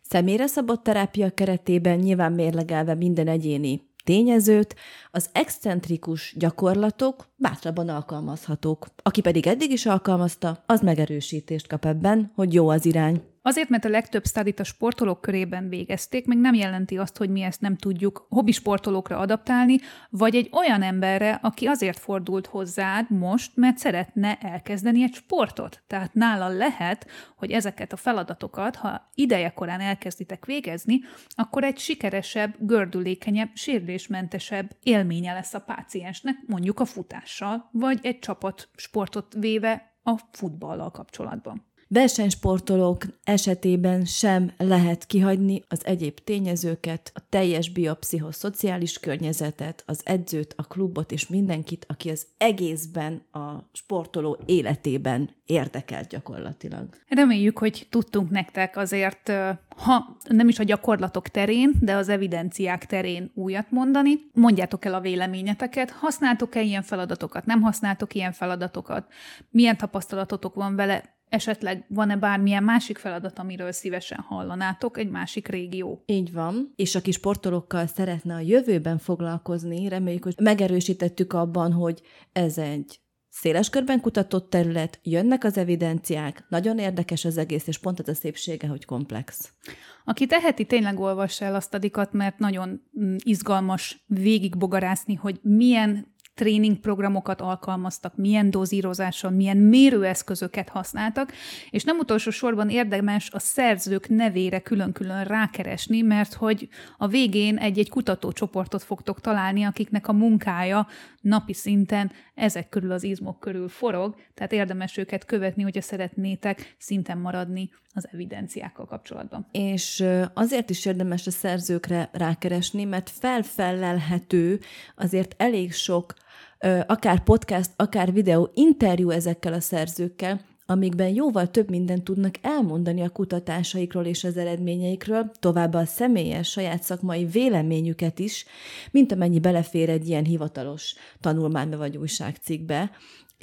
Személyre szabott terápia keretében nyilván mérlegelve minden egyéni tényezőt, az excentrikus gyakorlatok bátrabban alkalmazhatók. Aki pedig eddig is alkalmazta, az megerősítést kap ebben, hogy jó az irány. Azért, mert a legtöbb stadit a sportolók körében végezték, még nem jelenti azt, hogy mi ezt nem tudjuk hobbi sportolókra adaptálni, vagy egy olyan emberre, aki azért fordult hozzád most, mert szeretne elkezdeni egy sportot. Tehát nála lehet, hogy ezeket a feladatokat, ha idejekorán elkezditek végezni, akkor egy sikeresebb, gördülékenyebb, sérülésmentesebb élménye lesz a páciensnek, mondjuk a futással, vagy egy csapat sportot véve a futballal kapcsolatban. Versenysportolók esetében sem lehet kihagyni az egyéb tényezőket, a teljes biopszichoszociális környezetet, az edzőt, a klubot és mindenkit, aki az egészben a sportoló életében érdekelt gyakorlatilag. Reméljük, hogy tudtunk nektek azért, ha nem is a gyakorlatok terén, de az evidenciák terén újat mondani. Mondjátok el a véleményeteket, használtok-e ilyen feladatokat, nem használtok ilyen feladatokat, milyen tapasztalatotok van vele, esetleg van-e bármilyen másik feladat, amiről szívesen hallanátok, egy másik régió. Így van, és aki sportolókkal szeretne a jövőben foglalkozni, reméljük, hogy megerősítettük abban, hogy ez egy széles körben kutatott terület, jönnek az evidenciák, nagyon érdekes az egész, és pont ez a szépsége, hogy komplex. Aki teheti, tényleg olvassa el azt a mert nagyon mm, izgalmas végigbogarászni, hogy milyen tréningprogramokat alkalmaztak, milyen dozírozással, milyen mérőeszközöket használtak, és nem utolsó sorban érdemes a szerzők nevére külön-külön rákeresni, mert hogy a végén egy-egy kutatócsoportot fogtok találni, akiknek a munkája napi szinten ezek körül az izmok körül forog, tehát érdemes őket követni, hogyha szeretnétek szinten maradni az evidenciákkal kapcsolatban. És azért is érdemes a szerzőkre rákeresni, mert felfellelhető azért elég sok akár podcast, akár videó interjú ezekkel a szerzőkkel, amikben jóval több mindent tudnak elmondani a kutatásaikról és az eredményeikről, továbbá a személyes, saját szakmai véleményüket is, mint amennyi belefér egy ilyen hivatalos tanulmányba vagy újságcikkbe,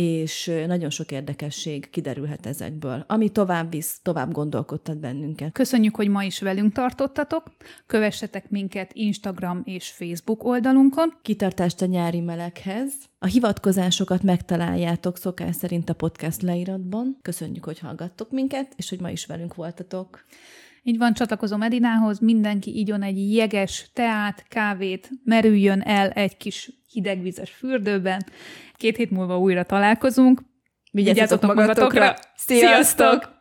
és nagyon sok érdekesség kiderülhet ezekből, ami tovább visz, tovább gondolkodtat bennünket. Köszönjük, hogy ma is velünk tartottatok. Kövessetek minket Instagram és Facebook oldalunkon. Kitartást a nyári meleghez. A hivatkozásokat megtaláljátok szokás szerint a podcast leíratban. Köszönjük, hogy hallgattok minket, és hogy ma is velünk voltatok. Így van, csatlakozom Edinához, mindenki igyon egy jeges teát, kávét, merüljön el egy kis hidegvizes fürdőben. Két hét múlva újra találkozunk. Vigyázzatok magatokra! Sziasztok!